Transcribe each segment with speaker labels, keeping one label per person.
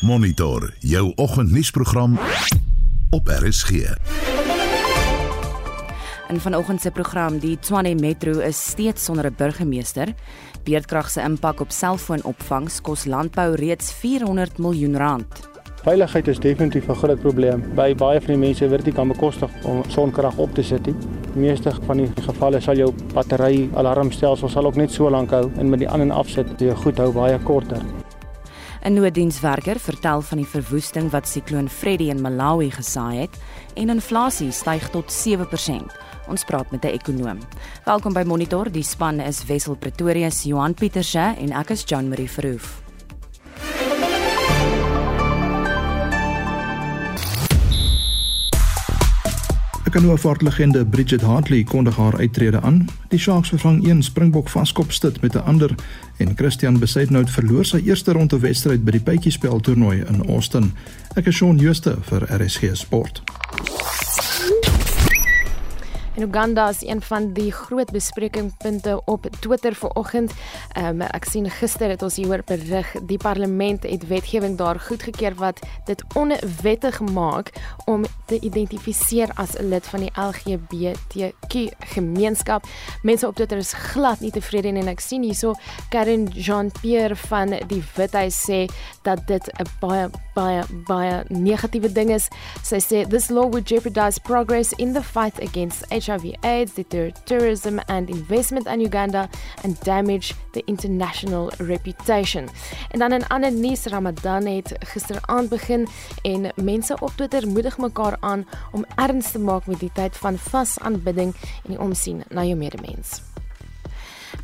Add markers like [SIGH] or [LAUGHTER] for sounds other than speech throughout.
Speaker 1: Monitor jou oggendnuusprogram op RSG.
Speaker 2: In vanoggend se program die Tshwane Metro is steeds sonder 'n burgemeester. Beerdkrag se impak op selfoonopvangs kos landbou reeds 400 miljoen rand.
Speaker 3: Veiligheid is definitief 'n groot probleem. By baie van die mense word dit kan bekostig om sonkrag op te sit. Die meeste van die gevalle sal jou battery alarmstelsel sal ook net so lank hou en met die aan en afsit jy goed hou baie korter.
Speaker 2: 'n Nooddienswerker vertel van die verwoesting wat sikloon Freddy in Malawi gesaai het en inflasie styg tot 7%. Ons praat met 'n ekonoom. Welkom by Monitor. Die span is Wessel Pretorius, Johan Pieterse en ek is Jan Marie Verhoef.
Speaker 4: Kanoevaartlegende Bridget Hartley kondig haar uittrede aan. Die Sharks vervang een Springbok vaskopstit met 'n ander en Christian Besaidnout verloor sy eerste ronde wedstryd by die Pytjiespel toernooi in Austin. Ek is Shaun Schuster vir RSG Sport.
Speaker 5: In Uganda is een van die groot besprekingpunte op Twitter vanoggend. Um, ek sien gister het ons hieroor berig. Die parlement het wetgewing daar goedgekeur wat dit onwettig maak om te identifiseer as 'n lid van die LGBTQ gemeenskap. Mense op Twitter is glad nie tevrede nie en ek sien hierso Karen Jean-Pierre van die Withuis sê dat dit 'n baie baie baie negatiewe ding is. Sy sê this law would jeopardize progress in the fight against HIV/AIDS, deter tourism and investment in Uganda, and damage the international reputation. En dan 'n ander nuus, Ramadan het gisteraand begin en mense op Twitter moedig mekaar aan om erns te maak met die tyd van vasaanbidding en die omsien na jou medemens.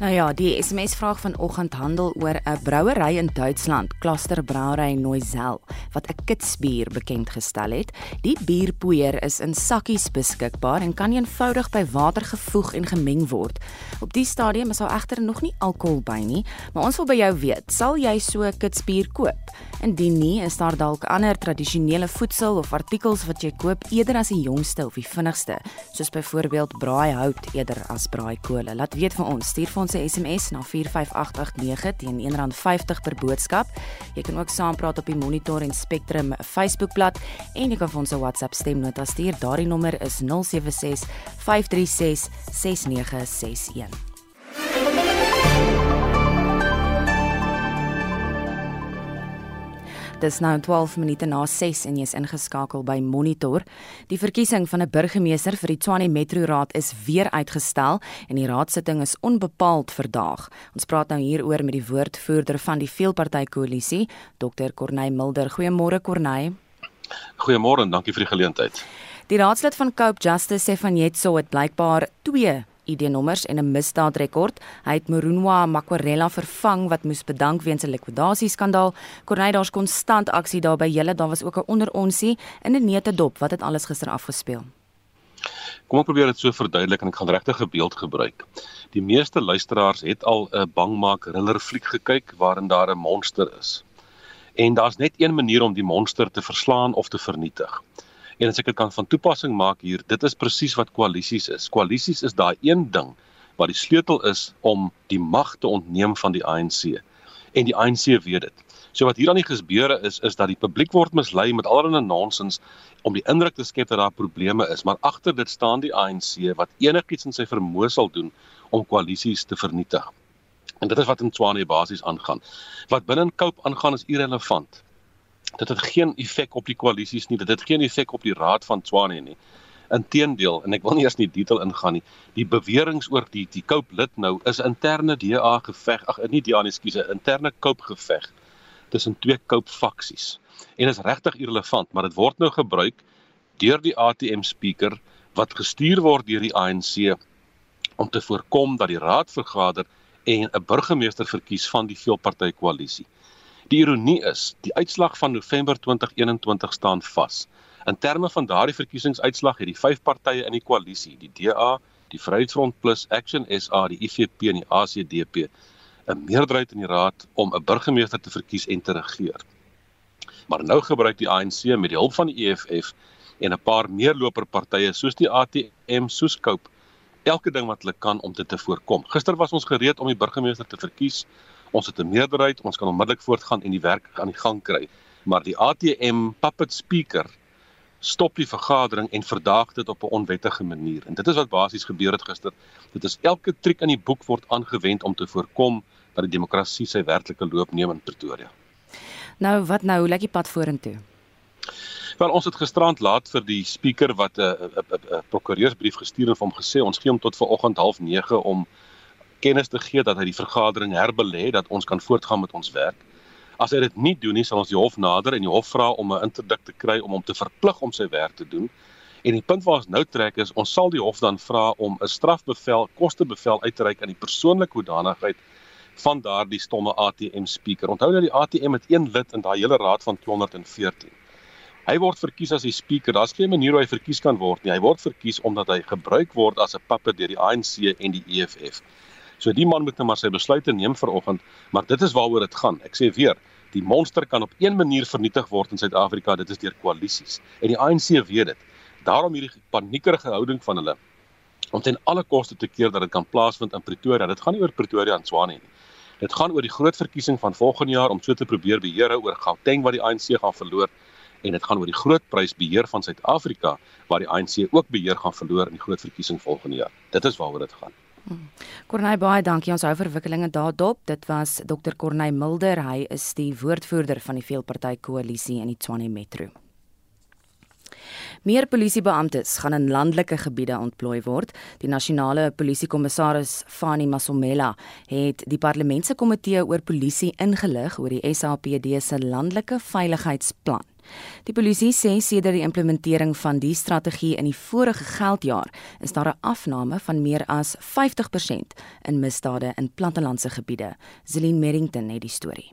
Speaker 2: Nou ja, die SMS vraag vanoggend handel oor 'n brouery in Duitsland, Kloster Brauerei Neuzel, wat 'n kitsbier bekend gestel het. Die bierpoeier is in sakkies beskikbaar en kan eenvoudig by water gevoeg en gemeng word. Op die stadium is daar egter nog nie alkohol by nie, maar ons wil by jou weet, sal jy so 'n kitsbier koop? Indien nie, is daar dalk ander tradisionele voedsel of artikels wat jy koop eerder as die jongste of die vinnigste, soos byvoorbeeld braaihout eerder as braaikole. Laat weet vir ons, stuur vir ons 'n SMS na 45889 teen R1.50 per boodskap. Jy kan ook saampraat op die Monitor en Spectrum Facebookblad en jy kan vir ons 'n WhatsApp stemnota stuur. Daardie nommer is 076 536 6961. Dis nou 12 minute na 6 en jy's ingeskakel by Monitor. Die verkiesing van 'n burgemeester vir die Tshwane Metro Raad is weer uitgestel en die raadsitting is onbepaald verdaag. Ons praat nou hieroor met die woordvoerder van die veelpartytjie koalisie, Dr. Corneil Mulder. Goeiemôre Corneil.
Speaker 6: Goeiemôre en dankie vir die geleentheid.
Speaker 2: Die raadslid van Cape Justice sê van Jetso het blykbaar 2 ID-nommers en 'n misdaadrekord. Hy het Morunwa Makwarela vervang wat moes bedank weens 'n likwidasieskandaal. Corneil daar's konstant aksie daar by julle. Daar was ook 'n onderonsie in 'n neete dop. Wat het alles gister afgespeel?
Speaker 6: Kom ek probeer dit so verduidelik en ek gaan regtig 'n beeld gebruik. Die meeste luisteraars het al 'n bangmaak thriller fliek gekyk waarin daar 'n monster is. En daar's net een manier om die monster te verslaan of te vernietig. En as ek dit kan van toepassing maak hier, dit is presies wat koalisies is. Koalisies is daai een ding wat die sleutel is om die mag te ontneem van die ANC. En die ANC weet dit. So wat hier aan die gebeure is is dat die publiek word mislei met allerlei nonsens om die indruk te skep dat daar probleme is, maar agter dit staan die ANC wat enigiets in sy vermoë sal doen om koalisies te vernietig. En dit is wat in Tswane basies aangaan. Wat binne in Cope aangaan is irrelevant dit het geen effek op die koalisies nie, dit het geen effek op die raad van Tswane nie. Inteendeel, en ek wil nie eers in die detail ingaan nie, die beweringe oor die die Cope lid nou is interne DA geveg, ag nie DA nie, skuise, interne Cope geveg tussen twee Cope faksies. En is regtig irrelevant, maar dit word nou gebruik deur die ATM speaker wat gestuur word deur die ANC om te voorkom dat die raad vergader en 'n burgemeester verkies van die veelpartytjie koalisie. Die ironie is, die uitslag van November 2021 staan vas. In terme van daardie verkiesingsuitslag het die vyf partye in die koalisie, die DA, die Vryheidsfront Plus, Action SA, die IFP en die ACDP, 'n meerderheid in die raad om 'n burgemeester te verkies en te regeer. Maar nou gebruik die ANC met die hulp van die EFF en 'n paar meerloper partye soos die ATM, soos Cope, elke ding wat hulle kan om dit te voorkom. Gister was ons gereed om die burgemeester te verkies ons het 'n meerderheid, ons kan onmiddellik voortgaan en die werk aan die gang kry. maar die ATM puppet speaker stop die vergadering en verdaag dit op 'n onwettige manier. En dit is wat basies gebeur het gister. Dit is elke triek in die boek word aangewend om te voorkom dat die demokrasie sy werklike loop neem in Pretoria.
Speaker 2: Nou wat nou, hoe lyk die pad vorentoe?
Speaker 6: Wel ons het gisterand laat vir die spreker wat 'n 'n 'n prokureursbrief gestuur en hom gesê ons gee hom tot vanoggend 09:30 om kennis te gee dat hy die vergadering herbelê dat ons kan voortgaan met ons werk. As hy dit nie doen nie, sal ons die hof nader en die hof vra om 'n interdik te kry om hom te verplig om sy werk te doen. En die punt waar ons nou trek is, ons sal die hof dan vra om 'n strafbevel, kostebevel uit te reik aan die persoonlike hoedanigheid van daardie stomme ATM speaker. Onthou dat die ATM het een lid in daai hele raad van 214. Hy word verkies as die speaker. Daar's geen manier hoe hy verkies kan word nie. Hy word verkies omdat hy gebruik word as 'n puppet deur die ANC en die EFF. So die man moet nou maar sy besluite neem vanoggend, maar dit is waaroor dit gaan. Ek sê weer, die monster kan op een manier vernietig word in Suid-Afrika, dit is deur koalisies. En die ANC weet dit. Daarom hierdie paniekerige houding van hulle om ten alle koste te keer dat dit kan plaasvind in Pretoria. Dit gaan nie oor Pretoria en Tshwane nie. Dit gaan oor die groot verkiesing van volgende jaar om so te probeer beheer oor Gauteng wat die ANC gaan verloor en dit gaan oor die groot prysbeheer van Suid-Afrika waar die ANC ook beheer gaan verloor in die groot verkiesing volgende jaar. Dit is waaroor dit gaan.
Speaker 2: Corneil baie dankie ons hou verwikkelinge daarop. Dit was Dr Corneil Mulder. Hy is die woordvoerder van die veelparty koalisie in die Tshwane Metro. Meer polisiebeamptes gaan in landelike gebiede ontplooi word. Die nasionale polisiekommissaris Fani Masomela het die parlementse komitee oor polisie ingelig oor die SAPD se landelike veiligheidsplan. Die polisie sê sedert die implementering van die strategie in die vorige geldjaar is daar 'n afname van meer as 50% in misdade in plattelandse gebiede. Zelin Merrington het die storie.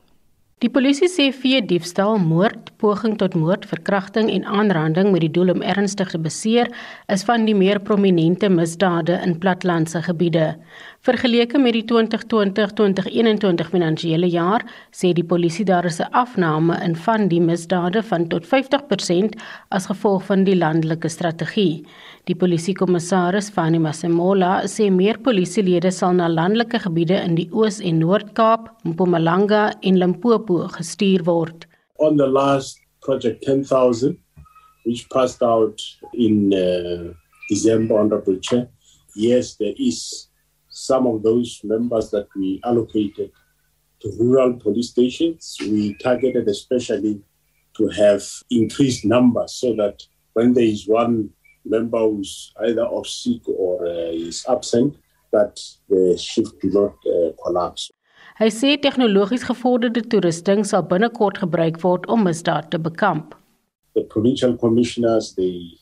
Speaker 7: Die polisie sê vee diefstal, moord, poging tot moord, verkrachting en aanranding met die doel om ernstig te beseer is van die meer prominente misdade in platlandse gebiede. Vergeleke met die 2020-2021 finansiële jaar, sê die polisie daar is 'n afname in van die misdade van tot 50% as gevolg van die landelike strategie. Die polisiekommissaris Fani Masemola sê meer polisielede sal na landelike gebiede in die Oos- en Noord-Kaap, Mpumalanga en Limpopo gestuur word.
Speaker 8: On the last project 10000 which passed out in uh, December under the chair, yes there is some of those members that we allocated to rural police stations. We targeted especially to have increased numbers so that when there is one member who's either off sick or uh, is absent that the shift do not uh, collapse.
Speaker 7: Hy sê tegnologies gevorderde toerusting sal binnekort gebruik word om misdaad te bekamp.
Speaker 8: The provincial commissioners they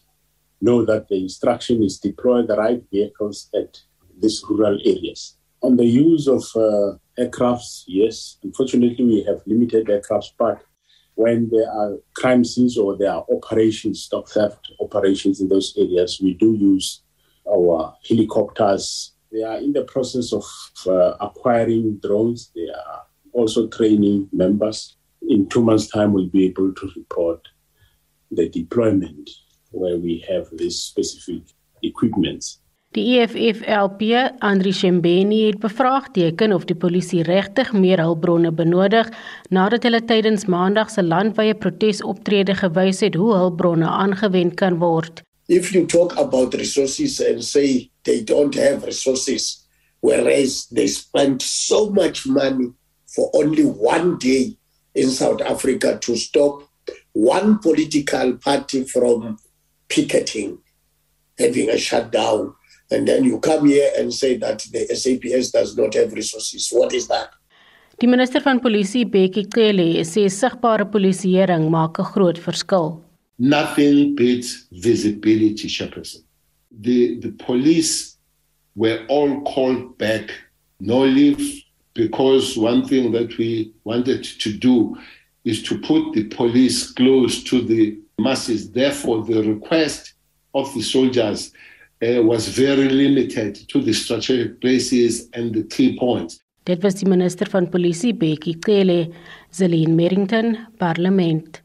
Speaker 8: know that the instruction is deploy the right vehicles at these rural areas. On the use of uh, aircrafts, yes, unfortunately we have limited aircrafts, but when there are crime scenes or there are operations, stock theft operations in those areas, we do use our helicopters. They are in the process of uh, acquiring drones. They are also training members. In two months' time, we'll be able to report the deployment where we have this specific equipments.
Speaker 7: Die EFF-LP, Andri Shembeni, het bevraagteken of die polisie regtig meer hulpbronne benodig nadat hulle tydens Maandag se landwyse protesoptrede gewys het hoe hulpbronne aangewend kan word.
Speaker 9: If you talk about resources and say they don't have resources whereas they spent so much money for only one day in South Africa to stop one political party from picketing having a shutdown and then you come here and say that the SAPS does not have resources. What is that?
Speaker 7: Die minister van polisie Bekkie Cele sê sigbare polisieering maak 'n groot verskil.
Speaker 10: Nothing beats visibility, Chairperson. The the police were all called back, no leave, because one thing that we wanted to do is to put the police close to the masses. Therefore, the request of the soldiers uh, was very limited to the strategic places and the key points.
Speaker 7: Dit was die minister van polisie Bekkie Cele, Zelin Merrington, parlement.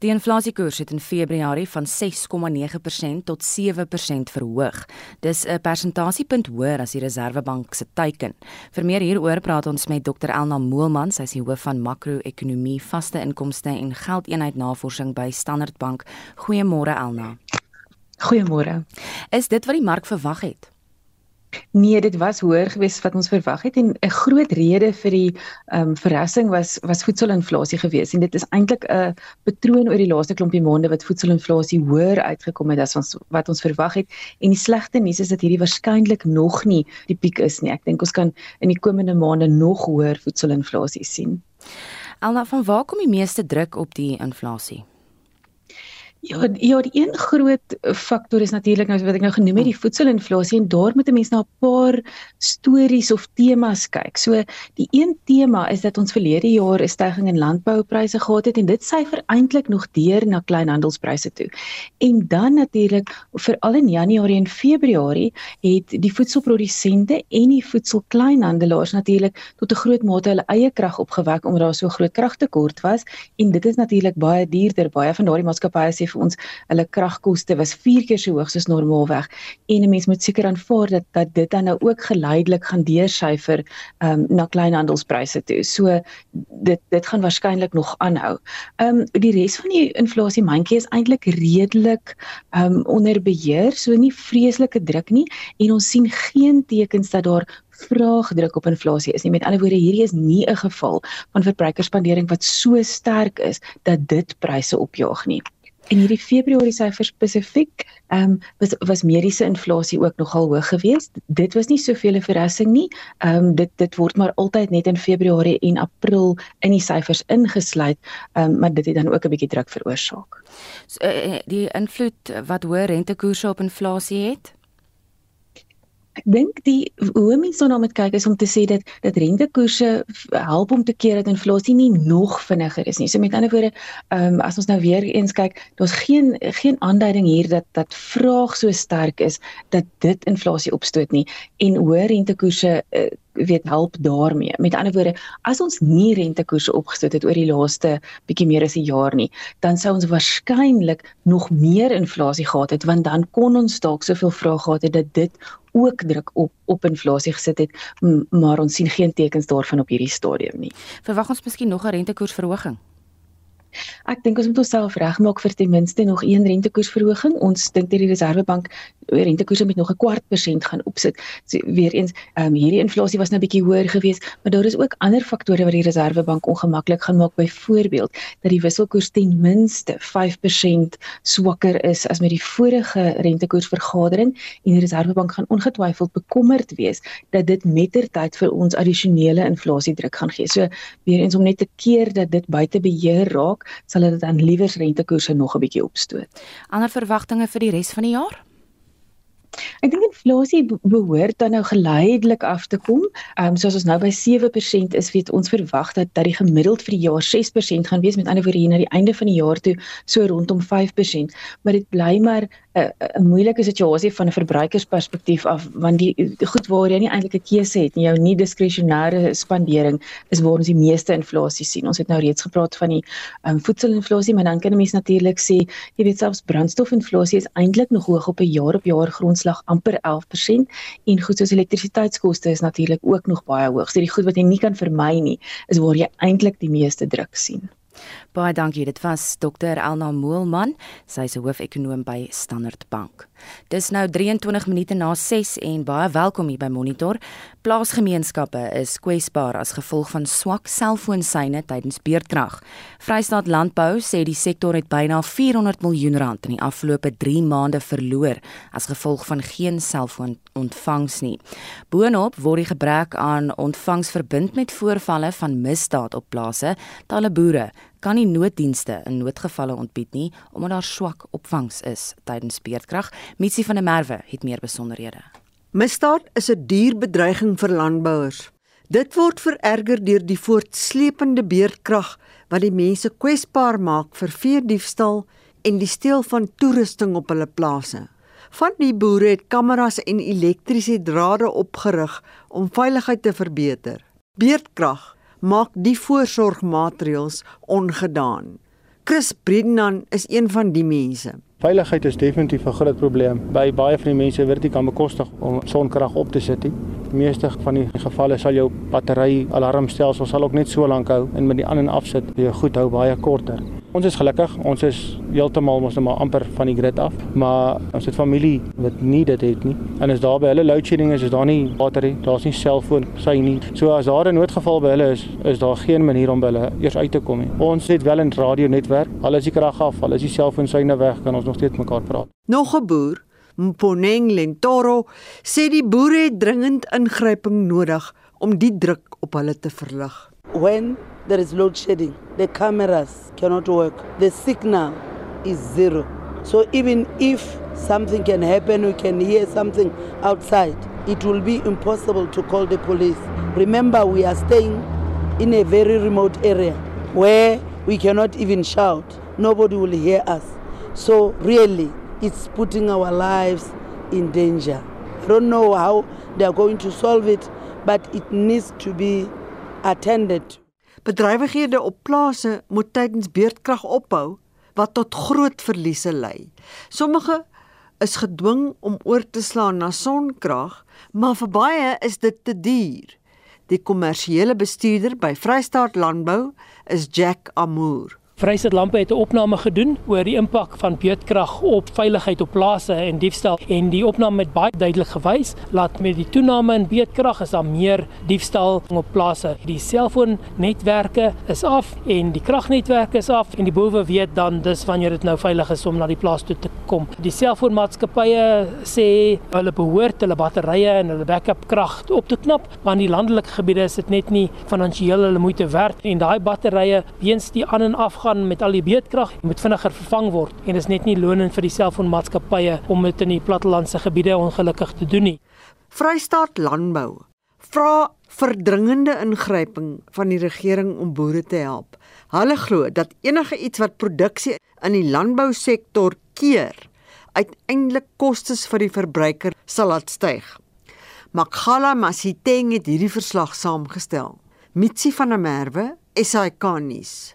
Speaker 2: Die inflasiekoers het in Februarie van 6,9% tot 7% verhoog. Dis 'n persentasiepunt hoër as die Reserwebank se teiken. Vir meer hieroor praat ons met Dr Elna Moelman, sy is die hoof van makro-ekonomie, vaste inkomste en geldeenheid navorsing by Standard Bank. Goeiemôre Elna.
Speaker 11: Goeiemôre.
Speaker 2: Is dit wat die mark verwag het?
Speaker 11: Nee, dit was hoër geweest wat ons verwag het en 'n groot rede vir die ehm um, verrassing was was voedselinflasie geweest en dit is eintlik 'n patroon oor die laaste klompie maande wat voedselinflasie hoër uitgekom het as ons wat ons verwag het en die slegte nuus is dat hierdie waarskynlik nog nie die piek is nie. Ek dink ons kan in die komende maande nog hoër voedselinflasie sien.
Speaker 2: Alna, van waar kom die meeste druk op die inflasie?
Speaker 11: Ja, ja, die een groot faktor is natuurlik nou wat ek nou genoem het, die voedselinflasie en daar moet 'n mens na 'n paar stories of temas kyk. So die een tema is dat ons verlede jaar 'n stygings in landboupryse gehad het en dit syfer eintlik nog deur na kleinhandelspryse toe. En dan natuurlik veral in Januarie en Februarie het die voedselprodusente en die voedselkleinhandelaars natuurlik tot 'n groot mate hulle eie krag opgewek omdat daar so groot kragtekort was en dit is natuurlik baie duurder. Baie van daardie maatskappye sê vir ons hulle kragkoste was 4 keer so hoog soos normaalweg en 'n mens moet seker aanvaar dat dat dit dan nou ook geleidelik gaan deursyfer um, na kleinhandelspryse toe. So dit dit gaan waarskynlik nog aanhou. Ehm um, die res van die inflasie mandjie is eintlik redelik ehm um, onder beheer, so nie vreeslike druk nie en ons sien geen tekens dat daar vraagdruk op inflasie is nie. Met ander woorde, hierdie is nie 'n geval van verbruikersspandering wat so sterk is dat dit pryse opjaag nie. En hierdie Februarie syfer spesifiek, ehm um, was was mediese inflasie ook nogal hoog geweest. Dit was nie soveel 'n verrassing nie. Ehm um, dit dit word maar altyd net in Februarie en April in die syfers ingesluit, ehm um, maar dit het dan ook 'n bietjie druk veroorsaak.
Speaker 2: So, uh, die invloed wat hoë rentekoerse op inflasie het?
Speaker 11: Ek dink die hoe mense daarna moet kyk is om te sê dat dat rentekoerse help om te keer dat inflasie nie nog vinniger is nie. So met ander woorde, ehm um, as ons nou weer eens kyk, daar's geen geen aanduiding hier dat dat vraag so sterk is dat dit inflasie opstoot nie en hoë rentekoerse uh, weet help daarmee. Met ander woorde, as ons nie rentekoerse opgestoot het oor die laaste bietjie meer as 'n jaar nie, dan sou ons waarskynlik nog meer inflasie gehad het want dan kon ons dalk soveel vrae gehad het dat dit ook druk op op inflasie gesit het, maar ons sien geen tekens daarvan op hierdie stadium nie.
Speaker 2: Verwag ons miskien nog 'n rentekoersverhoging?
Speaker 11: Ek dink ons moet onsself regmaak vir ten minste nog een rentekoersverhoging. Ons dink dat die Reserwebank rentekoerse met nog 'n kwart persent gaan opsit. So weer eens, ehm um, hierdie inflasie was nou bietjie hoër geweest, maar daar is ook ander faktore wat die Reserwebank ongemaklik gaan maak. Byvoorbeeld dat die wisselkoers ten minste 5% swakker is as met die vorige rentekoersvergadering en die Reserwebank gaan ongetwyfeld bekommerd wees dat dit mettertyd vir ons addisionele inflasiedruk gaan gee. So weer eens om net te keer dat dit buite beheer raak maak, sal dit dan liewer rentekoerse nog 'n bietjie opstoot.
Speaker 2: Ander verwagtinge vir die res van die jaar?
Speaker 11: Ek dink inflasie behoort dan nou geleidelik af te kom. Ehm um, soos ons nou by 7% is, weet ons verwag dat dat die gemiddeld vir die jaar 6% gaan wees met ander woorde hier na die einde van die jaar toe so rondom 5%. Maar dit bly maar 'n moeilike situasie van 'n verbruikersperspektief af want die, die goed waar jy nie eintlik 'n keuse het nie, jou nie diskresionêre spandering is waar ons die meeste inflasie sien. Ons het nou reeds gepraat van die um, voedselinflasie, maar dan kan 'n mens natuurlik sê, jy weet selfs brandstofinflasie is eintlik nog hoog op 'n jaar op jaar grondslag amper 11% en goed soos elektrisiteitskoste is natuurlik ook nog baie hoog. So die goed wat jy nie kan vermy nie, is waar jy eintlik die meeste druk sien.
Speaker 2: Baie dankie. Dit was Dr. Elna Moelman, sy is 'n hoofekonoom by Standard Bank. Dis nou 23 minute na 6 en baie welkom hier by Monitor. Plaasgemeenskappe is kwesbaar as gevolg van swak selfoonsyne tydens beerdkrag. Vrystaat Landbou sê die sektor het byna 400 miljoen rand in die afgelope 3 maande verloor as gevolg van geen selfoonontvangs nie. Boonop word die gebrek aan ontvangs verbind met voorvalle van misdaad op plase. Talle boere kan nie nooddienste in noodgevalle ontbied nie omdat daar swak opvangs is tydens beerdkrag. Mitsi van der Merwe het meer besonderhede.
Speaker 12: Misdaad is 'n duur bedreiging vir landbouers. Dit word vererger deur die voortsleepende beerdkrag wat die mense kwesbaar maak vir veediefstal en die steel van toerusting op hulle plase. Van die boere het kameras en elektriese drade opgerig om veiligheid te verbeter. Beerdkrag maak die voorsorgmaatreëls ongedaan. Chris Bredenham is een van die mense.
Speaker 3: Veiligheid is definitief 'n groot probleem. By baie van die mense word dit kan bekostig om sonkrag op te sit. Die meeste van die gevalle sal jou battery alarmstelsel sal ook net so lank hou en met die aan en afsit jy goed hou baie korter. Ons is gelukkig, ons is heeltemal mos nou maar amper van die grid af, maar ons het familie wat nie dit het nie. En as daar by hulle load shedding is, is daar nie battery, daar's nie selfoon, sy nie. So as daar 'n noodgeval by hulle is, is daar geen manier om by hulle eers uit te kom nie. Ons het wel 'n radionetwerk. Al is die krag af, al is die selfoonsyne weg, kan ons nog steeds mekaar praat.
Speaker 12: Nog 'n boer, Mponeng Lentoro, sê die boere het dringend ingryping nodig om die druk op hulle te verlig.
Speaker 13: When there is load shedding, the cameras cannot work. The signal is zero. So even if something can happen, we can hear something outside, it will be impossible to call the police. Remember, we are staying in a very remote area where we cannot even shout. Nobody will hear us. So really, it's putting our lives in danger. I don't know how they are going to solve it, but it needs to be attended to.
Speaker 12: Bedrywighede op plase moet tydens beurtkrag ophou wat tot groot verliese lei. Sommige is gedwing om oor te slaan na sonkrag, maar vir baie is dit te duur. Die kommersiële bestuurder by Vrystaat Landbou is Jack Amour.
Speaker 14: Vryheid Lampe het 'n opname gedoen oor die impak van beurtkrag op veiligheid op plase en diefstal en die opname het baie duidelik gewys dat met die toename in beurtkrag is daar meer diefstal op plase. Die selfoonnetwerke is af en die kragnetwerke is af en die boere weet dan dis wanneer dit nou veilig is om na die plaas toe te kom. Die selfoonmaatskappye sê hulle behoort hulle batterye en hulle backup krag op te knap want in die landelike gebiede is dit net nie finansiëel hulle moeite werd en daai batterye weens die aan en af gaan met al die beedkrag moet vinniger vervang word en dit is net nie lonend vir die selfoonmaatskappye om dit in die plattelandse gebiede ongelukkig te doen nie.
Speaker 12: Vrystaat Landbou vra verdringende ingryping van die regering om boere te help. Hulle glo dat enige iets wat produksie in die landbousektor keer, uiteindelik kostes vir die verbruiker sal laat styg. Makgala Masiteng het hierdie verslag saamgestel. Mitsi van der Merwe, SAK nuus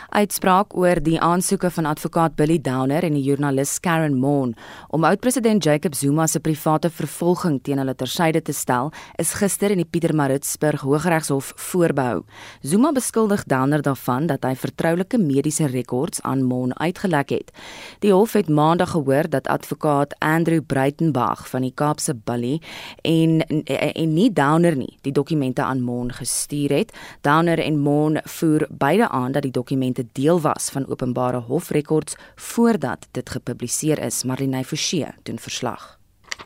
Speaker 2: uitspraak oor die aansoeke van advokaat Billy Downer en die joernalis Karen Moon om oud-president Jacob Zuma se private vervolging teen hulle tersyde te stel, is gister in die Pietermaritzburg Hooggeregshof voorbehou. Zuma beskuldig Downer daarvan dat hy vertroulike mediese rekords aan Moon uitgelek het. Die hof het maandag gehoor dat advokaat Andrew Breitenberg van die Kaapse Bully en en nie Downer nie die dokumente aan Moon gestuur het. Downer en Moon voer beide aan dat die dokumente dokumente deel was van openbare hofrekords voordat dit gepubliseer is, Marlene Forsie doen verslag.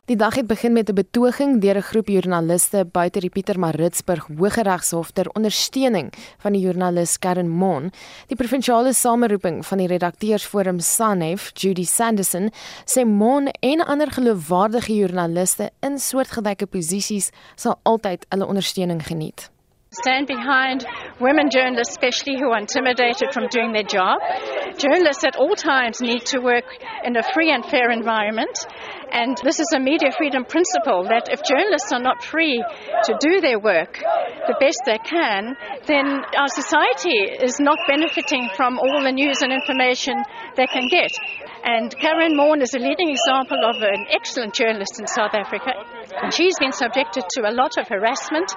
Speaker 5: Die dag het begin met 'n betoging deur 'n groep joernaliste buite die Pietermaritzburg Hooggeregshof ter ondersteuning van die joernalis Karen Mon. Die provinsiale sameroeping van die redakteursforum SANEF, Judy Sanderson, sê Mon en ander geloofwaardige joernaliste in soortgelyke posisies sal altyd hulle ondersteuning geniet.
Speaker 15: stand behind women journalists, especially who are intimidated from doing their job. Journalists at all times need to work in a free and fair environment. And this is a media freedom principle that if journalists are not free to do their work the best they can, then our society is not benefiting from all the news and information they can get. And Karen Morn is a leading example of an excellent journalist in South Africa. And she's been subjected to a lot of harassment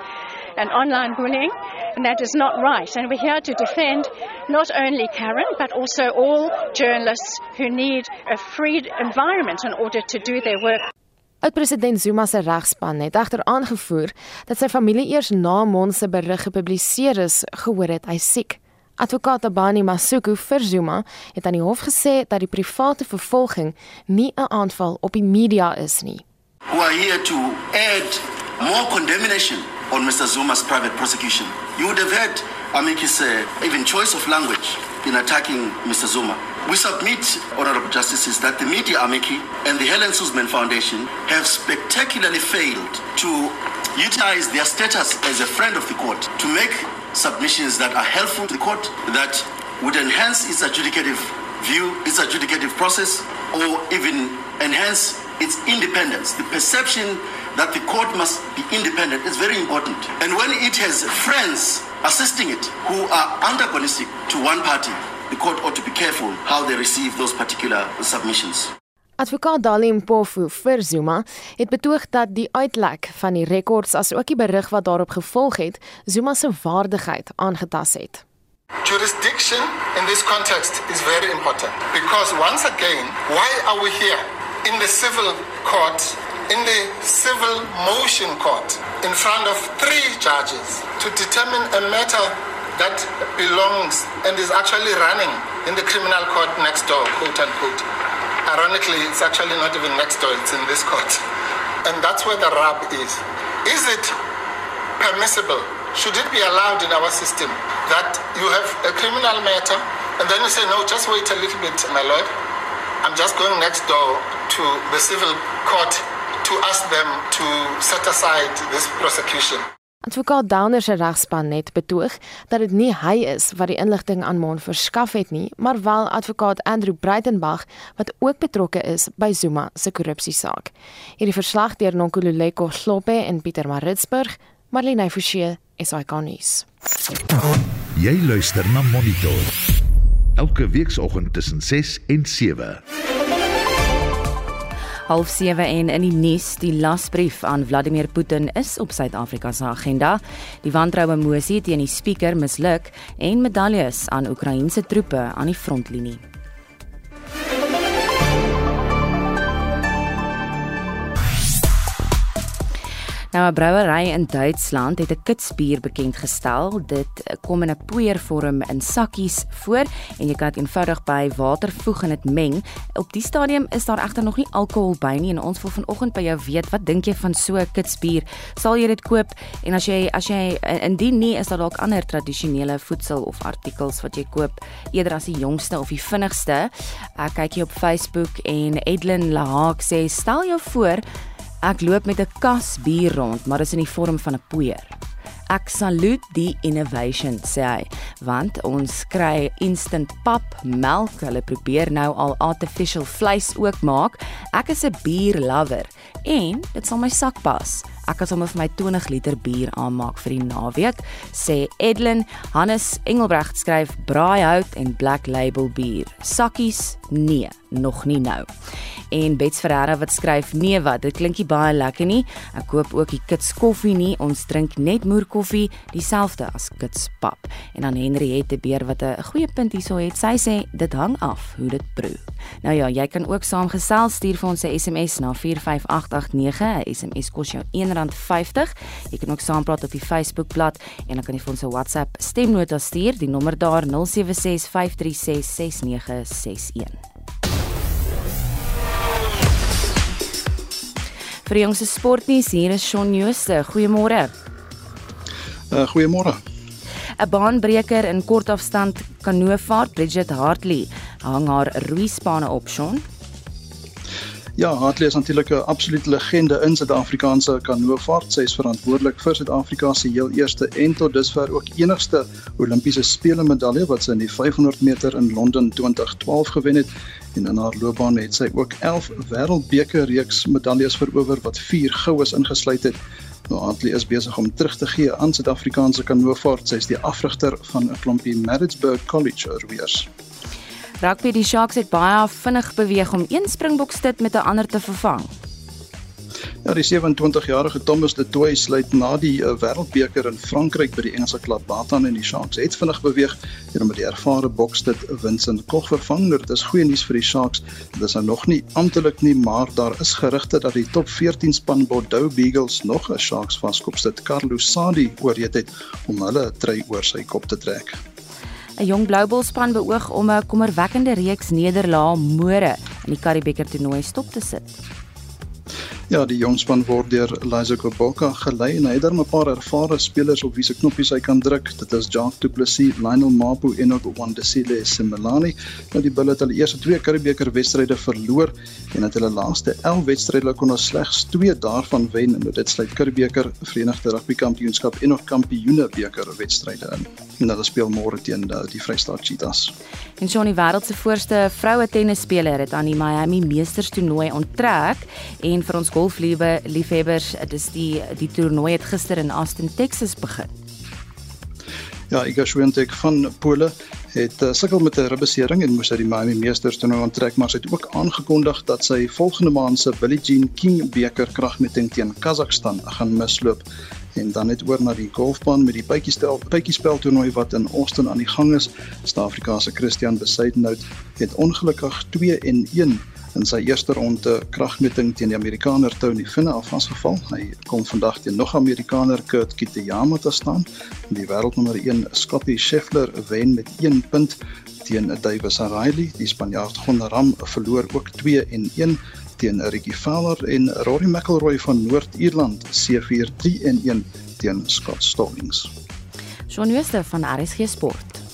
Speaker 15: and online bullying, and that is not right. And we're here to defend not only Karen, but also all journalists who need a free environment in order to do their work.
Speaker 5: Oud-president Zuma se regspan het egter aangevoer dat sy familie eers na Mon se berig gepubliseer is, gehoor het hy siek. Advokaat Abani Masuku vir het aan die hof gesê dat die private vervolging nie 'n aanval op die media is.
Speaker 16: We are here to add more condemnation on Mr. Zuma's private prosecution. You would have heard Amiki's uh, even choice of language in attacking Mr. Zuma. We submit, Honorable Justices, that the media Amiki and the Helen Suzman Foundation have spectacularly failed to utilize their status as a friend of the court to make submissions that are helpful to the court, that would enhance its adjudicative view, its adjudicative process, or even enhance its independence. The perception that the court must be independent is very important. And when it has friends assisting it who are antagonistic to one party, the court ought to be careful how they receive those particular submissions.
Speaker 5: Advokaat Dali Mpofu vir Zuma het betoog dat die uitlek van die rekords as ook die berig wat daarop gevolg het, Zuma se waardigheid aangetas het.
Speaker 17: Jurisdiction in this context is very important because once again, why are we here in the civil court, in the civil motion court, in front of three judges to determine a matter that belongs and is actually running in the criminal court next door, quote unquote. Ironically, it's actually not even next door, it's in this court. And that's where the rub is. Is it permissible? Should it be allowed in our system that you have a criminal matter and then you say, no, just wait a little bit, my lord. I'm just going next door to the civil court to ask them to set aside this prosecution.
Speaker 5: Advokaat Downer se regspan net betoog dat dit nie hy is wat die inligting aan Mon verskaf het nie, maar wel advokaat Andrew Breitenberg wat ook betrokke is by Zuma se korrupsiesaak. Hierdie verslag deur Nonkululeko Slope en Pieter Maritzburg, Marlene Forsie, SAK nuus.
Speaker 1: Jy luister na Monitor. Elke weekoggend tussen 6 en 7
Speaker 2: half 7 en in die nuus die lasbrief aan Vladimir Putin is op Suid-Afrika se agenda. Die wantroue mosie teen die spreker misluk en medaljes aan Oekraïense troepe aan die frontlinie. Nou 'n brouery in Duitsland het 'n kitsbier bekend gestel. Dit kom in 'n poeiervorm in sakkies voor en jy kan dit eenvoudig by water voeg en dit meng. Op die stadium is daar egter nog nie alkohol by nie en ons wil vanoggend by jou weet, wat dink jy van so 'n kitsbier? Sal jy dit koop? En as jy as jy indien nie, is daar dalk ander tradisionele voedsel of artikels wat jy koop eerder as die jongste of die vinnigste? Ek kyk hier op Facebook en Edlin Lahaak sê stel jou voor Ek loop met 'n kas bier rond, maar dit is in die vorm van 'n poeier. Ek saluut die innovation sê hy, want ons kry instant pap, melk, hulle probeer nou al artificial vleis ook maak. Ek is 'n bier lover en dit sal my sak pas. Ek kan sommer vir my 20 liter bier aanmaak vir die naweek, sê Edlin. Hannes Engelbrecht skryf braaihout en black label bier. Sakkies? Nee, nog nie nou en Bets Ferreira wat skryf: "Nee wat, dit klinkie baie lekker nie. Ek koop ook die kits koffie nie. Ons drink net moerkoffie, dieselfde as kits pap." En dan Henriette Beer wat 'n goeie punt hierso het. Sy sê dit hang af hoe dit proe. Nou ja, jy kan ook saamgesels stuur vir ons 'n SMS na 45889. 'n SMS kos jou R1.50. Jy kan ook saampraat op die Facebookblad en dan kan jy vir ons 'n WhatsApp stemnota stuur. Die nommer daar 0765366961. Vir die jongste sportnuus hier is Shaun Jooste. Goeiemôre.
Speaker 18: Uh goeiemôre.
Speaker 2: 'n Baanbreker in kortafstand kanoevaart, Bridget Hartley, hang haar roeispane op, Shaun.
Speaker 18: Ja, Hartley is natuurlik 'n absolute legende in Suid-Afrikaanse kanoevaart. Sy is verantwoordelik vir Suid-Afrika se heel eerste en tot dusver ook enigste Olimpiese spele medalje wat sy in die 500 meter in Londen 2012 gewen het en in haar loopbaan het sy ook 11 wêreldbeker reeks medaljes verower wat 4 goues ingesluit het. Nou Antlie is besig om terug te gee aan Suid-Afrikaanse kanoevaart. Sy is die afrigter van 'n klompie Maritzburg College roeiers.
Speaker 2: Rugby die Sharks het baie vinnig beweeg om een springbokstit met 'n ander te vervang.
Speaker 18: Ja, die 27-jarige Thomas de Toey sluit na die uh, Wêreldbeker in Frankryk by die Engelse klub Batan en die Sharks het vinnig beweeg en met die ervare bokstit Vincent Koch vervang. Dit is goeie nuus vir die Sharks. Dit is nou nog nie amptelik nie, maar daar is gerugte dat die top 14 span Bordeaux Beagles nog 'n Sharks vaskopstit Carlos Sadi oorreed het om hulle try oor sy kop te trek.
Speaker 2: 'n Jong Bloubol span beoog om 'n kommerwekkende reeks nederlae môre in die Karibeker toernooi stop te sit.
Speaker 18: Ja, die jongspan word deur Liza Koboka gelei en hy het dan 'n paar ervare spelers op wie se knoppies hy kan druk. Dit is Jacques Du Plessis, Lionel Mapu en ook Wandesile Simelani. Nou die Bulls het hulle eerste twee Karibeker wedstryde verloor en het hulle laaste 11 wedstryde kon ons slegs 2 daarvan wen en dit sluit Karibeker, Verenigde Rugby Kampioenskap en ook Kampioene beker wedstryde in. En hulle speel môre teen die, die Vrystaat Cheetahs.
Speaker 2: En Johnny Wêreld se voorste vroue tennisspeler het aan die Miami Meesters toernooi onttrek en vir ons golfliefhe liefhebbers, dis die die toernooi het gister in Austin, Texas begin.
Speaker 18: Ja, Iga Swiatek van Pole het uh, sukkel met 'n ribbesering en moes uit die Miami Meesters toernooi onttrek, maar sy het ook aangekondig dat sy volgende maand se Billie Jean King beker kragmeting teen Kazakhstan gaan misloop. En dan net oor na die golfbaan met die bytjiespel bytjiespel toernooi wat in Austin aan die gang is. Suid-Afrika se Christian Besaidnout het ongelukkig 2 en 1 in sy eerste ronde kragmeting teen die Amerikaner Tony Finau vasgeval. Hy kom vandag teen nog Amerikaner Kurt Kitayama te staan. Die wêreldnommer 1 Scottie Scheffler wen met 1 punt teen Davis Riley. Die Spanjaard Gon Ram verloor ook 2 en 1 teen Ricky Fowler en Rory McIlroy van Noord-Ierland C4 3 en 1 teen Scott Stallings.
Speaker 2: Shaun Wester van RSG Sport.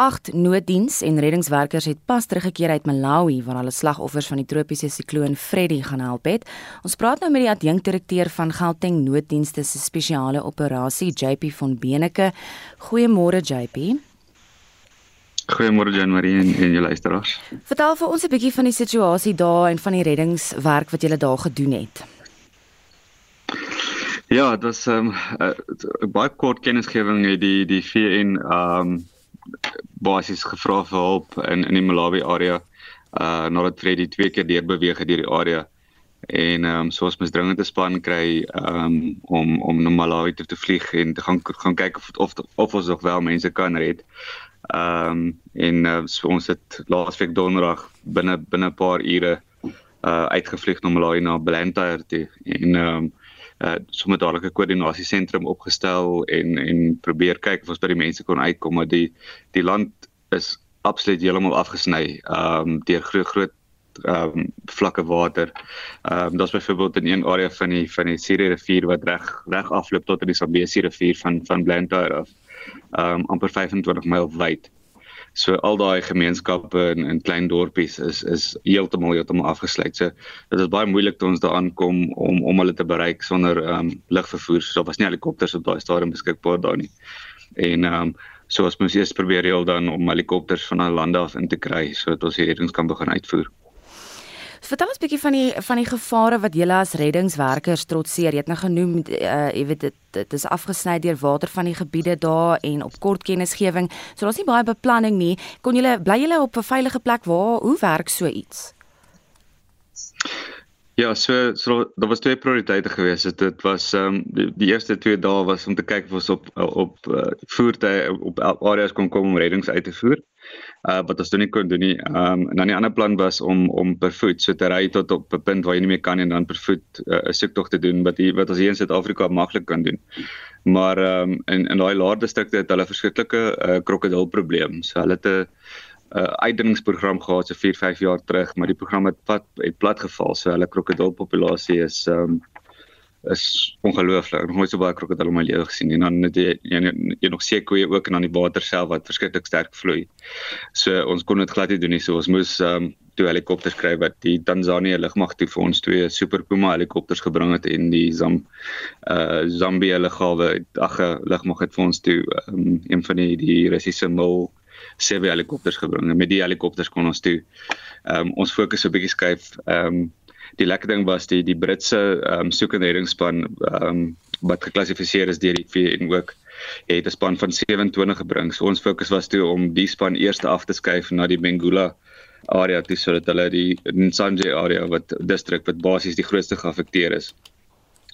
Speaker 2: 8 nooddiens en reddingswerkers het pas teruggekeer uit Malawi waar hulle slagoffers van die tropiese sikloon Freddy gaan help het. Ons praat nou met die adjunkdirekteur van Gauteng Nooddienste se spesiale operasie JP van Beneke. Goeiemôre JP.
Speaker 19: Goeiemôre Jan Marie en, en julle luisteraars.
Speaker 2: Vertel vir ons 'n bietjie van die situasie daar en van die reddingswerk wat julle daar gedoen het.
Speaker 19: Ja, dit was 'n um, uh, baie kort kennisgewing het die die VN ehm um, basies gevra vir hulp in in die Malawi area uh nadat Freddy twee keer deur beweeg het deur die area en ehm um, soos mens dringend 'n span kry um om om na Malawi toe te vlieg en te gaan gaan kyk of of of ons nog wel mense kan red. Ehm um, en uh, so ons het laasweek donderdag binne binne 'n paar ure uh uitgevlieg na Malawi na Blantyre toe en ehm um, uh sommer dadelik 'n koördinasie sentrum opgestel en en probeer kyk of ons by die mense kon uitkom maar die die land is absoluut heeltemal afgesny um deur groot groot um vlakke water. Um daar's byvoorbeeld in een area van die van die Siri rivier wat reg reg afloop tot in die Zambezi rivier van van Blantyre af. Um amper 25 myl wyd. So al daai gemeenskappe in in klein dorpies is is heeltemal heeltemal afgesluit. So dit is baie moeilik toe ons daaraan kom om om hulle te bereik sonder ehm um, lugvervoer. So daar was nie helikopters op daai stadium beskikbaar daar nie. En ehm um, so ons moes eers probeer reël dan om helikopters van al lande af in te kry sodat ons hierdie reddings kan begin uitvoer.
Speaker 2: Vertel ons 'n bietjie van die van die gevare wat julle as reddingswerkers trotseer. Jy het nou genoem uh jy weet dit dit is afgesny deur water van die gebiede daar en op kort kennisgewing. So daar's nie baie beplanning nie. Kon julle bly julle op 'n veilige plek waar hoe werk so iets?
Speaker 19: Ja, so so daar was twee prioriteite geweest. Dit was ehm um, die, die eerste twee dae was om te kyk of ons op op uh, voertuie op areas kon kom om reddings uit te voer uh wat ons toe nie kon doen nie. Um en dan die ander plan was om om per voet so te ry tot op 'n punt waar jy nie meer kan en dan per voet uh, 'n uh, soektog te doen wat hier wat ons hier in Suid-Afrika maklik kan doen. Maar um in in daai laer distrikte het hulle verskriklike uh, krokodilprobleem. So hulle het 'n uh, uitdingingsprogram gehad so 4, 5 jaar terug, maar die program het plat het plat geval. So hulle krokodilpopulasie is um is ongelooflik. Het nooit so baie krokodille in my lewe gesien. En dan het jy jy, jy nog seekoeie ook en dan die water self wat verskriklik sterk vloei. So ons kon dit glad nie doen nie. So ons moes um, toe helikopters kry wat die Tanzanië lugmag toe vir ons twee Super Puma helikopters gebring het en die Zam uh Zambia lughawe ag lugmag het vir ons toe um, een van die die Russiese mil sewe helikopters gebring. En met die helikopters kon ons toe ehm um, ons fokus 'n bietjie skuif ehm um, die lekker ding was die die Britse ehm um, soek en reddingsspan ehm um, wat geklassifiseer is deur die VN ook het 'n span van 27 gebring. So ons fokus was toe om die span eers af te skuif na die Bengula area toe sodat hulle die Nsanje area wat distrik wat basies die grootste geaffekteer is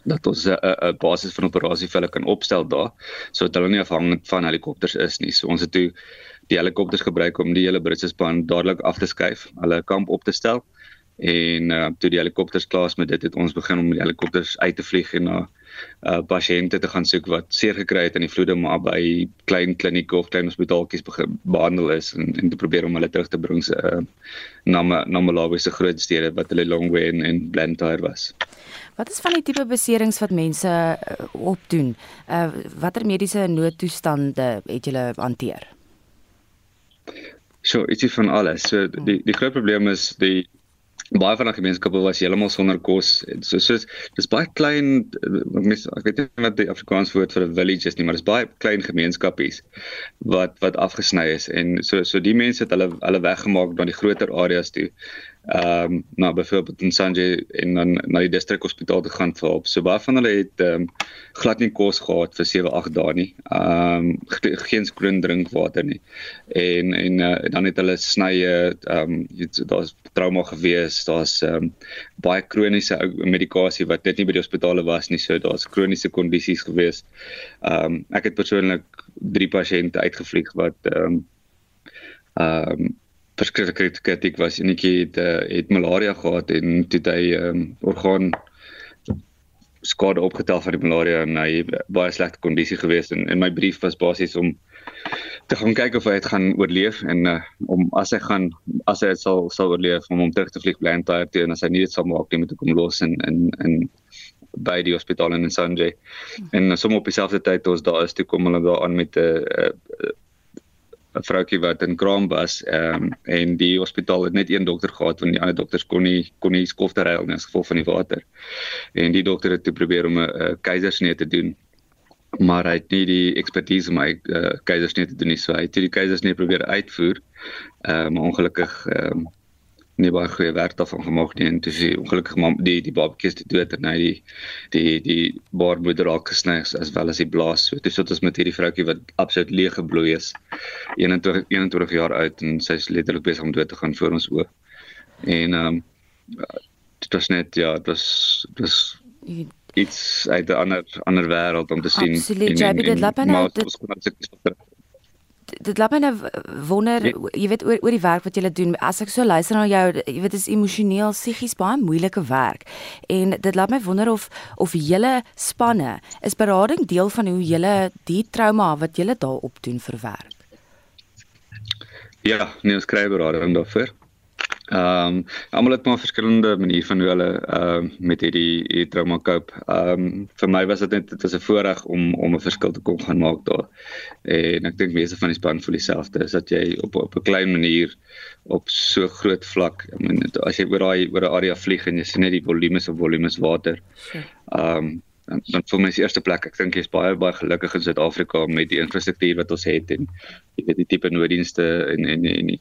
Speaker 19: dat ons 'n basis van operasie vir hulle kan opstel daar sodat hulle nie afhangend van helikopters is nie. So ons het toe die helikopters gebruik om die hele Britse span dadelik af te skuif, hulle kamp op te stel en uh, toe die helikopters klaar is met dit het ons begin om die helikopters uit te vlieg en na uh, pasiënte te gaan soek wat seer gekry het in die vloede maar by klein klinieke of klein hospitaaltjies behandel is en, en te probeer om hulle terug te bring se uh, na na Malawi se groot stede wat hulle Longwe en, en Blantyre was.
Speaker 2: Wat is van die tipe beserings wat mense uh, opdoen? Uh, watter mediese noodtoestande het julle hanteer?
Speaker 19: So, ietsie van alles. So die die groot probleem is die baie van die gemeenskappe was heeltemal sonder kos. So soos dis baie klein mis ek weet nie wat die Afrikaans woord vir 'n village is nie, maar dis baie klein gemeenskappies wat wat afgesny is en so so die mense het hulle hulle weggemaak na die groter areas toe ehm um, na byvoorbeeld in Sanje en dan na die distrikhospitaal te gaan vir hulp. So baie van hulle het ehm um, glad nie kos gehad vir 7, 8 dae nie. Ehm um, geen skoon drinkwater nie. En en uh, dan het hulle snye ehm um, daar's trauma gewees, daar's ehm um, baie kroniese medikasie wat net nie by die hospitale was nie. So daar's kroniese kondisies gewees. Ehm um, ek het persoonlik 3 pasiënte uitgevlieg wat ehm um, ehm um, verskriklik kritiek was enetjie het uh, het malaria gehad en toe hy um, orgaan skade opgetel van die malaria en hy baie slegte kondisie gewees en in my brief was basies om te gaan kyk of hy dit gaan oorleef en uh, om as hy gaan as hy sal sal oorleef om hom terug te vlieg bly in Tahiti en as hy nie dit sal maak nie moet ek hom los in in in by die hospitaal in Sanjay en uh, som op dieselfde tyd ons daar is toe kom hulle daar aan met 'n uh, uh, 'n vroutjie wat in kraam was ehm um, en die hospitaal het net een dokter gehad want die ander dokters kon nie kon nie skofte ry in gevolg van die water. En die dokter het toe probeer om 'n keisersnee te doen. Maar hy het nie die ekspertise om 'n uh, keisersnee te doen nie. So hy het die keisersnee probeer uitvoer. Ehm um, ongelukkig ehm um, nie baie goeie werk daarvan gemaak nie en dis ongelukkig maar die die babatjies te dood en hy die die die baarmoeder raak gesny as wel as die blaas. So dis wat ons met hierdie vroutjie wat absoluut leeg gebloei is. 21 21 jaar oud en sy's letterlik besig om dood te gaan voor ons oë. En ehm um, dit was net ja, dit was dit was iets uit 'n ander ander wêreld om te sien.
Speaker 2: Absoluut. Jy het dit laat nou dit laat my nou wonder, jy weet oor oor die werk wat jy doen. As ek so luister na jou, jy weet dit is emosioneel, psigies baie moeilike werk. En dit laat my wonder of of julle spanne is berading deel van hoe julle die trauma wat julle daar op doen verwerk.
Speaker 19: Ja, nee, ons kry berading daarvoor. Ehm um, almal het maar verskillende maniere van hoe hulle ehm uh, met hierdie hierdie trauma cope. Ehm um, vir my was dit net dit was 'n voorreg om om 'n verskil te kon gaan maak daar. En ek dink meeste van die span voel dieselfde, is dat jy op op 'n klein manier op so groot vlak, ek meen as jy oor daai oor 'n area vlieg en jy sien net die volumes of volumes water. Ehm um, dan dan vir my is eerste plek ek dink jy's baie baie gelukkig in Suid-Afrika met die infrastruktuur wat ons het en jy weet die tipe nooddienste en en en die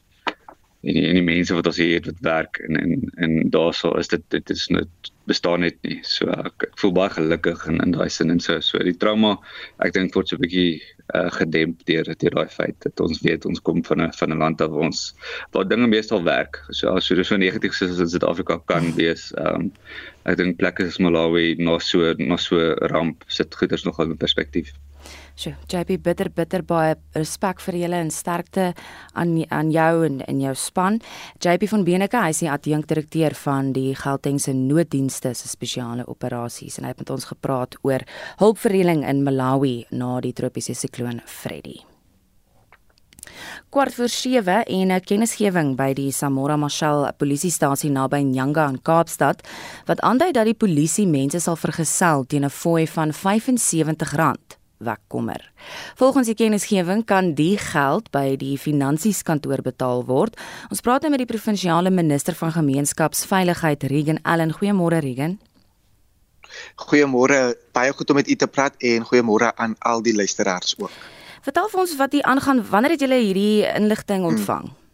Speaker 19: en die, en die mense wat ons hier het wat werk en en en daarso is dit dit is net bestaan net nie. So ek, ek voel baie gelukkig in in daai sin en so so die trauma ek dink word so 'n bietjie uh, gedemp deur deur daai feit dat ons weet ons kom van 'n van 'n land waar ons waar dinge meestal werk. So so so negatief soos in Suid-Afrika kan wees. Ehm um, ek dink plekke soos Malawi nog so nog so ramp sit goeders nogal in perspektief.
Speaker 2: Sjoe, JP bitter bitter baie respek vir julle en sterkte aan aan jou en in jou span. JP van Beneke, hy is die adjunkdirekteur van die Gautengse nooddienste se spesiale operasies en hy het met ons gepraat oor hulpverlening in Malawi na die tropiese sikloon Freddy. Kwart voor 7 en 'n kennisgewing by die Samora Machel polisiestasie naby Nyanga in Kaapstad wat aandui dat die polisie mense sal vergesel teen 'n fooi van R75 wegkommer. Volgens die kennisgewing kan die geld by die finansieskantoor betaal word. Ons praat nou met die provinsiale minister van gemeenskapsveiligheid Regan Allen. Goeiemôre Regan.
Speaker 20: Goeiemôre. Baie goed om met u te praat en goeiemôre aan al die luisteraars ook.
Speaker 2: Vertel vir ons wat hier aangaan. Wanneer het julle hierdie inligting ontvang? Hmm.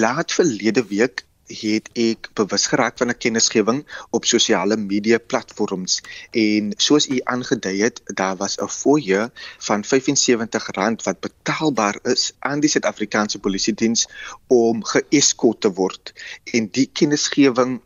Speaker 20: Laat verlede week het ek bewus geraak van 'n kennisgewing op sosiale media platforms en soos u aangedui het, daar was 'n fooie van R75 wat betaalbaar is aan die Suid-Afrikaanse Polisie Diens om geeskort te word. En die kennisgewing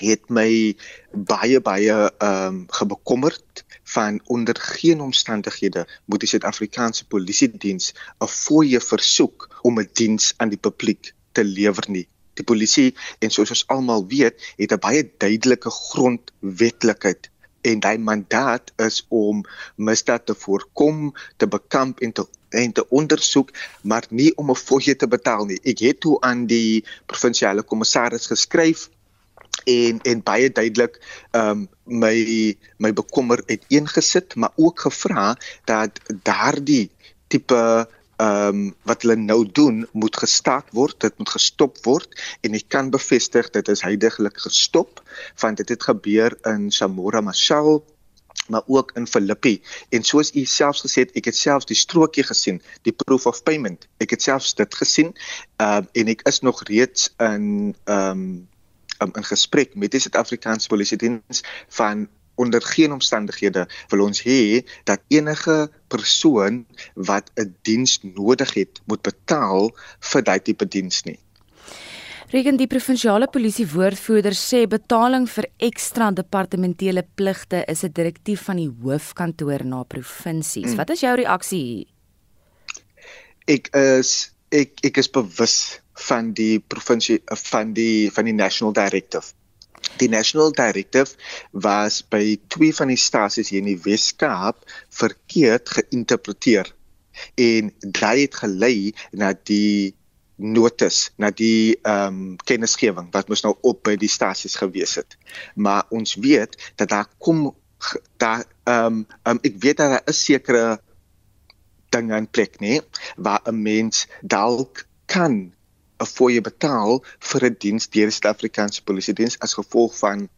Speaker 20: het my baie baie ehm um, gebekommerd van onder geen omstandighede moet die Suid-Afrikaanse Polisie Diens 'n fooie versoek om 'n diens aan die publiek te lewer nie die polisie en soos ons almal weet, het 'n baie duidelike grondwetlikheid en daai mandaat is om misdaad te voorkom, te bekamp en te en te ondersoek, maar nie om 'n fooie te betaal nie. Ek het toe aan die provinsiale kommissaris geskryf en en baie duidelik um, my my bekommer het ingesit, maar ook gevra dat daardie tipe ehm um, wat hulle nou doen moet gestaak word, dit moet gestop word en ek kan bevestig dit is heidaglik gestop want dit het gebeur in Samora Machel maar ook in Filippi. En soos u selfs gesê het ek het selfs die strokie gesien die proof of payment. Ek het selfs dit gesien uh, en ek is nog reeds in ehm um, in gesprek met die Suid-Afrikaanse Polisie Diens van onder geen omstandighede wil ons hê dat enige persoon wat 'n diens nodig het, moet betaal vir daai tipe diens nie.
Speaker 2: Regen die provinsiale polisie woordvoerder sê betaling vir ekstra departementele pligte is 'n direktief van die hoofkantoor na provinsies. Hmm. Wat is jou reaksie hier?
Speaker 20: Ek is ek ek is bewus van die provinsie van die van die national directive Die National Directive was by twee van die stasies hier in die Wes-Kaap verkeerd geïnterpreteer en dit het gelei na die notas, na die ehm um, kennisgewing wat mos nou op by die stasies gewees het. Maar ons weet dat daar kom daar ehm um, um, ek weet dat daar 'n sekere ding in plek nê waar 'n mens dalk kan 'n fooie betaal vir 'n diens deur die Suid-Afrikaanse Polisie Diens as gevolg van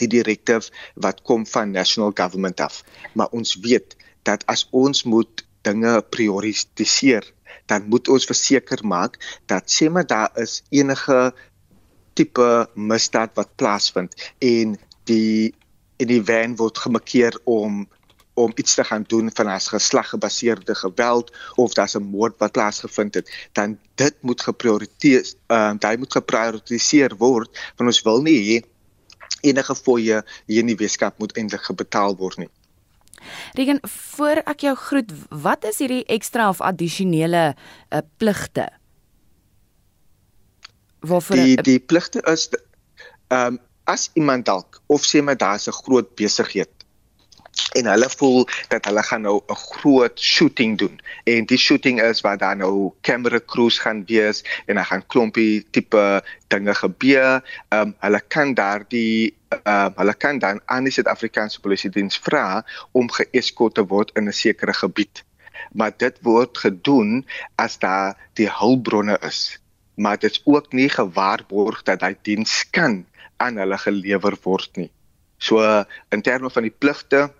Speaker 20: die direktief wat kom van national government af. Maar ons weet dat as ons moet dinge prioritiseer, dan moet ons verseker maak dat sê maar daar is enige tipe misdaad wat plaasvind en die en die van word gemakeer om om iets te gaan doen van as geslaggebaseerde geweld of daar's 'n moord wat plaasgevind het, dan dit moet geprioritiseer, ehm uh, dit moet geprioritiseer word want ons wil nie hê enige fooie hier in die Weskaap moet eintlik gebetaal word nie.
Speaker 2: Regen, voor ek jou groet, wat is hierdie ekstra of addisionele uh, pligte?
Speaker 20: Waarvoor die die pligte is ehm um, as iemand dalk of sê maar daar's 'n groot besigheid en hulle voel dat hulle gaan nou 'n groot shooting doen en die shooting is waar daar nou camera crews gaan wees en dan gaan klompie tipe dinge gebeur. Ehm um, hulle kan daardie ehm um, hulle kan dan aan die Suid-Afrikaanse Polisie Diens vra om geeskort te word in 'n sekere gebied. Maar dit word gedoen as daar die hulpbronne is. Maar dit is ook nie gewaarborg dat hy diens kan aan hulle gelewer word nie. So in terme van die pligte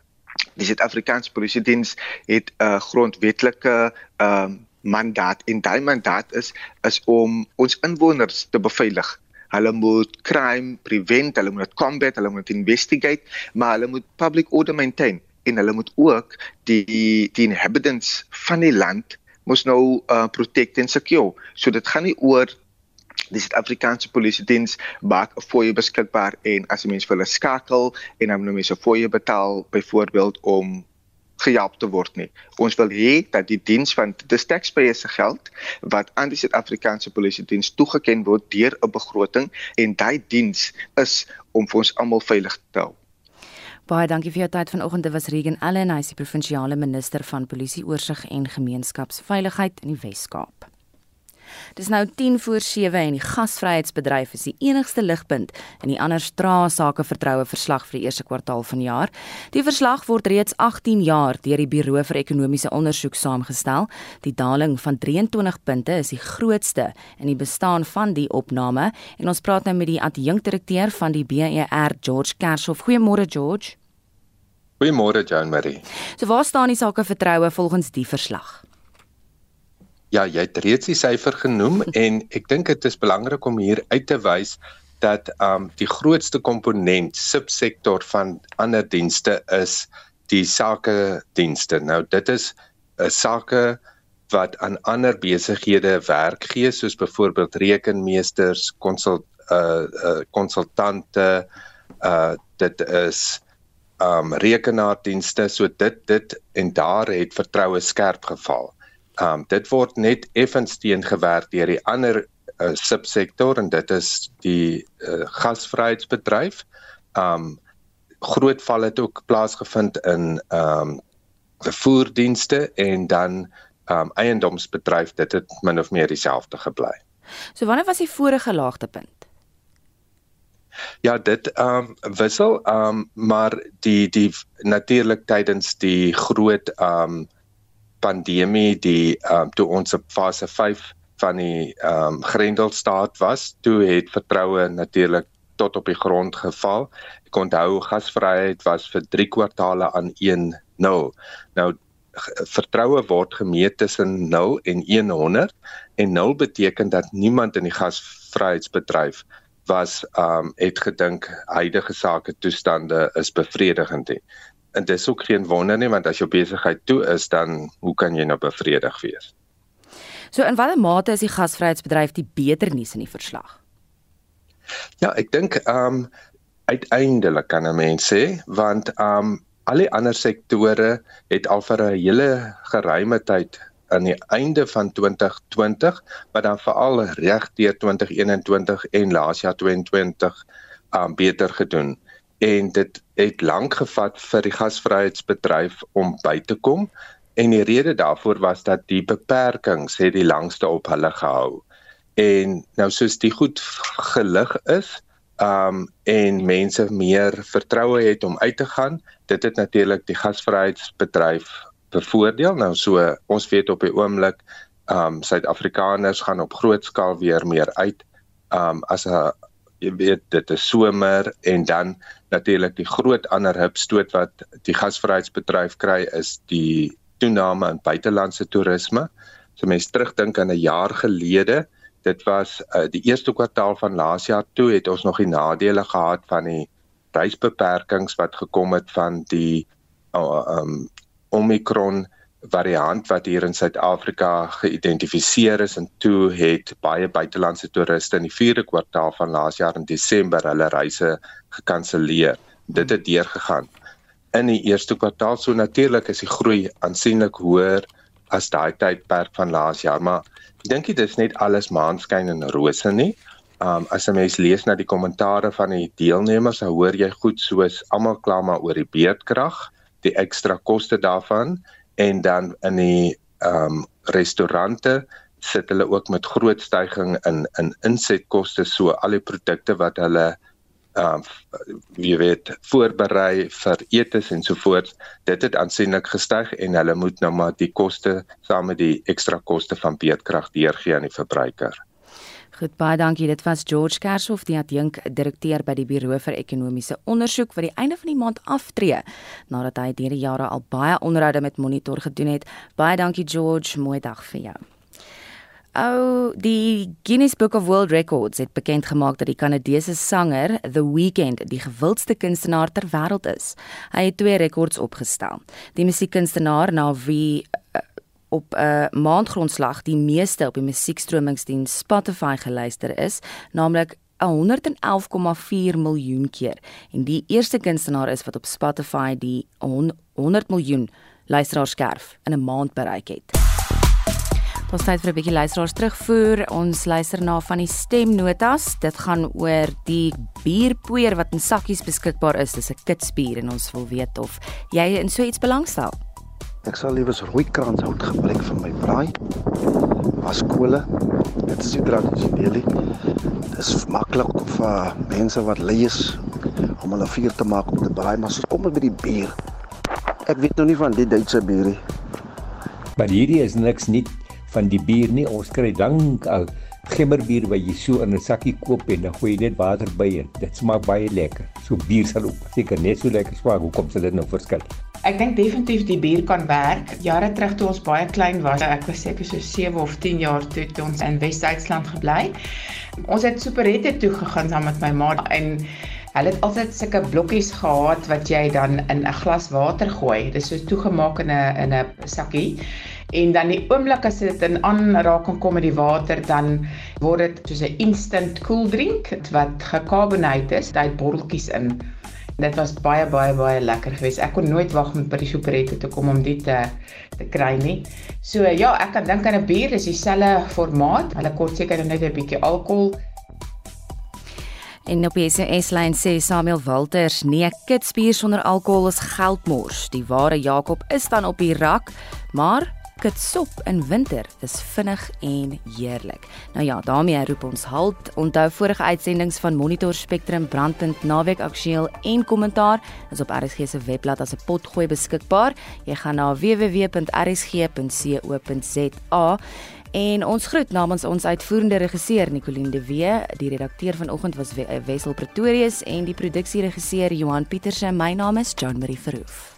Speaker 20: die Suid-Afrikaanse Polisie Diens het 'n uh, grondwetlike ehm uh, mandaat en daai mandaat is is om ons inwoners te beveilig. Hulle moet crime prevent, hulle moet combat, hulle moet investigate, maar hulle moet public order maintain en hulle moet ook die die inhabitants van die land moet nou uh, protect en secure. So dit gaan nie oor die Suid-Afrikaanse Polisie Diens maak 'n fooie beskikbaar en as 'n mens vir hulle skakel en dan moet mense 'n fooie betaal byvoorbeeld om gehelp te word nie. Ons wil hê dat die diens van die taxpayer se geld wat aan die Suid-Afrikaanse Polisie Diens toegeken word deur 'n begroting en daai diens is om vir ons almal veilig te hou.
Speaker 2: Baie dankie vir jou tyd vanoggend. Dit was Regan Allen, hy is die provinsiale minister van polisie oorsig en gemeenskapsveiligheid in die Wes-Kaap. Dis nou 10 voor 7 en die gasvryheidsbedryf is die enigste ligpunt in die ander straatsake vertroue verslag vir die eerste kwartaal van die jaar. Die verslag word reeds 18 jaar deur die Buro vir Ekonomiese Onderzoek saamgestel. Die daling van 23 punte is die grootste in die bestaan van die opname en ons praat nou met die adjunkdirekteur van die BER George Kershoff. Goeiemôre George.
Speaker 21: Goeiemôre Jean Marie.
Speaker 2: So waar staan die sake vertroue volgens die verslag?
Speaker 21: Ja, jy het reeds die syfer genoem [LAUGHS] en ek dink dit is belangrik om hier uit te wys dat um die grootste komponent subsektor van ander dienste is die sake dienste. Nou dit is 'n sake wat aan ander besighede werk gee soos byvoorbeeld rekenmeesters, konsult uh uh konsultante uh dit is um rekenaardienste so dit dit en daar het vertroue skerp geval. Um dit word net effens teengewerk deur die ander uh, subsektor en dit is die uh, gasvryheidsbedryf. Um groot val het ook plaasgevind in um vervoerdienste en dan um eiendomsbedryf dit het min of meer dieselfde gebly.
Speaker 2: So wanneer was die vorige laagtepunt?
Speaker 21: Ja, dit um wissel um maar die die natuurlik tydens die groot um pandemie die ehm um, toe ons op fase 5 van die ehm um, Grendelstaat was, toe het vertroue natuurlik tot op die grond geval. Ek onthou gasvryheid was vir 3 kwartaale aan 1.0. Nou vertroue word gemeet tussen 0 en 100 en 0 beteken dat niemand in die gasvryheidsbedryf was um het gedink huidige sake toestande is bevredigend nie. En dit is ook geen wonder nie want as jou besigheid toe is dan hoe kan jy nou bevredig wees?
Speaker 2: So in watter mate is die gasvryheidsbedryf die beter nuus in die verslag?
Speaker 21: Ja, ek dink um uiteindelik kan 'n mens sê want um al die ander sektore het al vir 'n hele geruime tyd aan die einde van 2020, maar dan veral reg deur 2021 en laas jaar 2022 um beter gedoen. En dit het lank gevat vir die gasvryheidsbedryf om by te kom en die rede daarvoor was dat die beperkings het die langste op hulle gehou. En nou soos die goed gelig is, um en mense meer vertroue het om uit te gaan. Dit het natuurlik die gasvryheidsbedryf bevoordeel. Nou so ons weet op die oomblik um Suid-Afrikaners gaan op groot skaal weer meer uit. Um as 'n jy weet dit is somer en dan natuurlik die groot ander hupstoot wat die gasvryheidsbedryf kry is die toename in buitelandse toerisme. So mense terugdink aan 'n jaar gelede dit was uh, die eerste kwartaal van laas jaar toe het ons nog die nadele gehad van die reisbeperkings wat gekom het van die uh, um Omicron variant wat hier in Suid-Afrika geïdentifiseer is en toe het baie buitelandse toeriste in die vierde kwartaal van laas jaar in Desember hulle reise gekanselleer. Dit het deurgegaan. In die eerste kwartaal so natuurlik is die groei aansienlik hoër as daai tydperk van laas jaar, maar Ek dink dit is net alles maanskyn en rose nie. Um as 'n mens lees na die kommentare van die deelnemers, hoor jy goed soos almal kla maar oor die beerdkrag, die ekstra koste daarvan en dan in die um restaurante sit hulle ook met groot stygings in in insetkoste so al die produkte wat hulle ehm uh, wie weet voorberei vir etes en so voort dit het aansienlik gestyg en hulle moet nou maar die koste saam met die ekstra koste van beedkrag deurgee aan die verbruiker.
Speaker 2: Goed baie dankie. Dit was George Kershoff, die adjunk direkteur by die Buro vir Ekonomiese Ondersoek wat die einde van die maand aftree nadat hy deur die jare al baie onderhoude met Monitor gedoen het. Baie dankie George, mooi dag vir jou. Ou, die Guinness Book of World Records het bekend gemaak dat die Kanadese sanger The Weeknd die gewildste kunstenaar ter wêreld is. Hy het twee rekords opgestel. Die musiekkunstenaar na wie op 'n maandgrondslag die meeste op die musiekstromingsdiens Spotify geluister is, naamlik 111,4 miljoen keer. En die eerste kunstenaar is wat op Spotify die 100 miljoen luisteraars skerf in 'n maand bereik het. Ons tyd vir 'n bietjie luisteraars terugvoer. Ons luister na van die stemnotas. Dit gaan oor die bierpoeier wat in sakkies beskikbaar is. Dis 'n kitsbier en ons wil weet of jy in so iets belangstel.
Speaker 22: Ek sal liewes rooi kranshout gebruik vir my braai. Was kole. Dit is tradisioneel. Dit is maklik vir mense wat lui is om hulle vuur te maak om te braai, maar as kom met die bier. Ek weet nog nie van die Duitse bier nie.
Speaker 23: Maar hierdie is niks nie van die bier nie. Ons kry dank al gemmerbier wat jy so in 'n sakkie koop en dan gooi jy net water by en dit smaak baie lekker. So bier sal ook seker net so lekker smaak. Hoe kom dit nou verskil?
Speaker 24: Ek dink definitief die bier kan werk. Jare terug toe ons baie klein was, ek was seker so 7 of 10 jaar toe toe ons in Wes-Duitsland gebly. Ons het superette toe gegaan saam met my ma en Hulle het altyd sulke blokkies gehad wat jy dan in 'n glas water gooi. Dit is so toegemaak in 'n in 'n sakkie en dan die oomblik as dit in aanraking kom met die water dan word dit soos 'n instant cool drink wat gekarboneerd is, dit botteltjies in. Dit was baie baie baie lekker geweest. Ek kon nooit wag om by die superette te kom om dit te te kry nie. So ja, ek kan dink aan 'n bier, dis dieselfde formaat. Hulle kort seker net 'n bietjie alkohol.
Speaker 2: En op die SMS-lyn sê Samuel Walters: "Nee, kitsbier sonder alkohol is geldmors. Die ware Jakob is dan op die rak, maar kitsop in winter is vinnig en heerlik. Nou ja, daarmee roep ons halt. Onthou vorige uitsendings van Monitor Spectrum Brandpunt Naweek Aktueel en Kommentaar is op RSG se webblad as 'n potgooi beskikbaar. Jy gaan na www.rsg.co.za En ons groet namens ons uitvoerende regisseur Nicoline de Wee, die redakteur vanoggend was Wessel Pretorius en die produksieregisseur Johan Pieterse. My naam is Jean Marie Verhoef.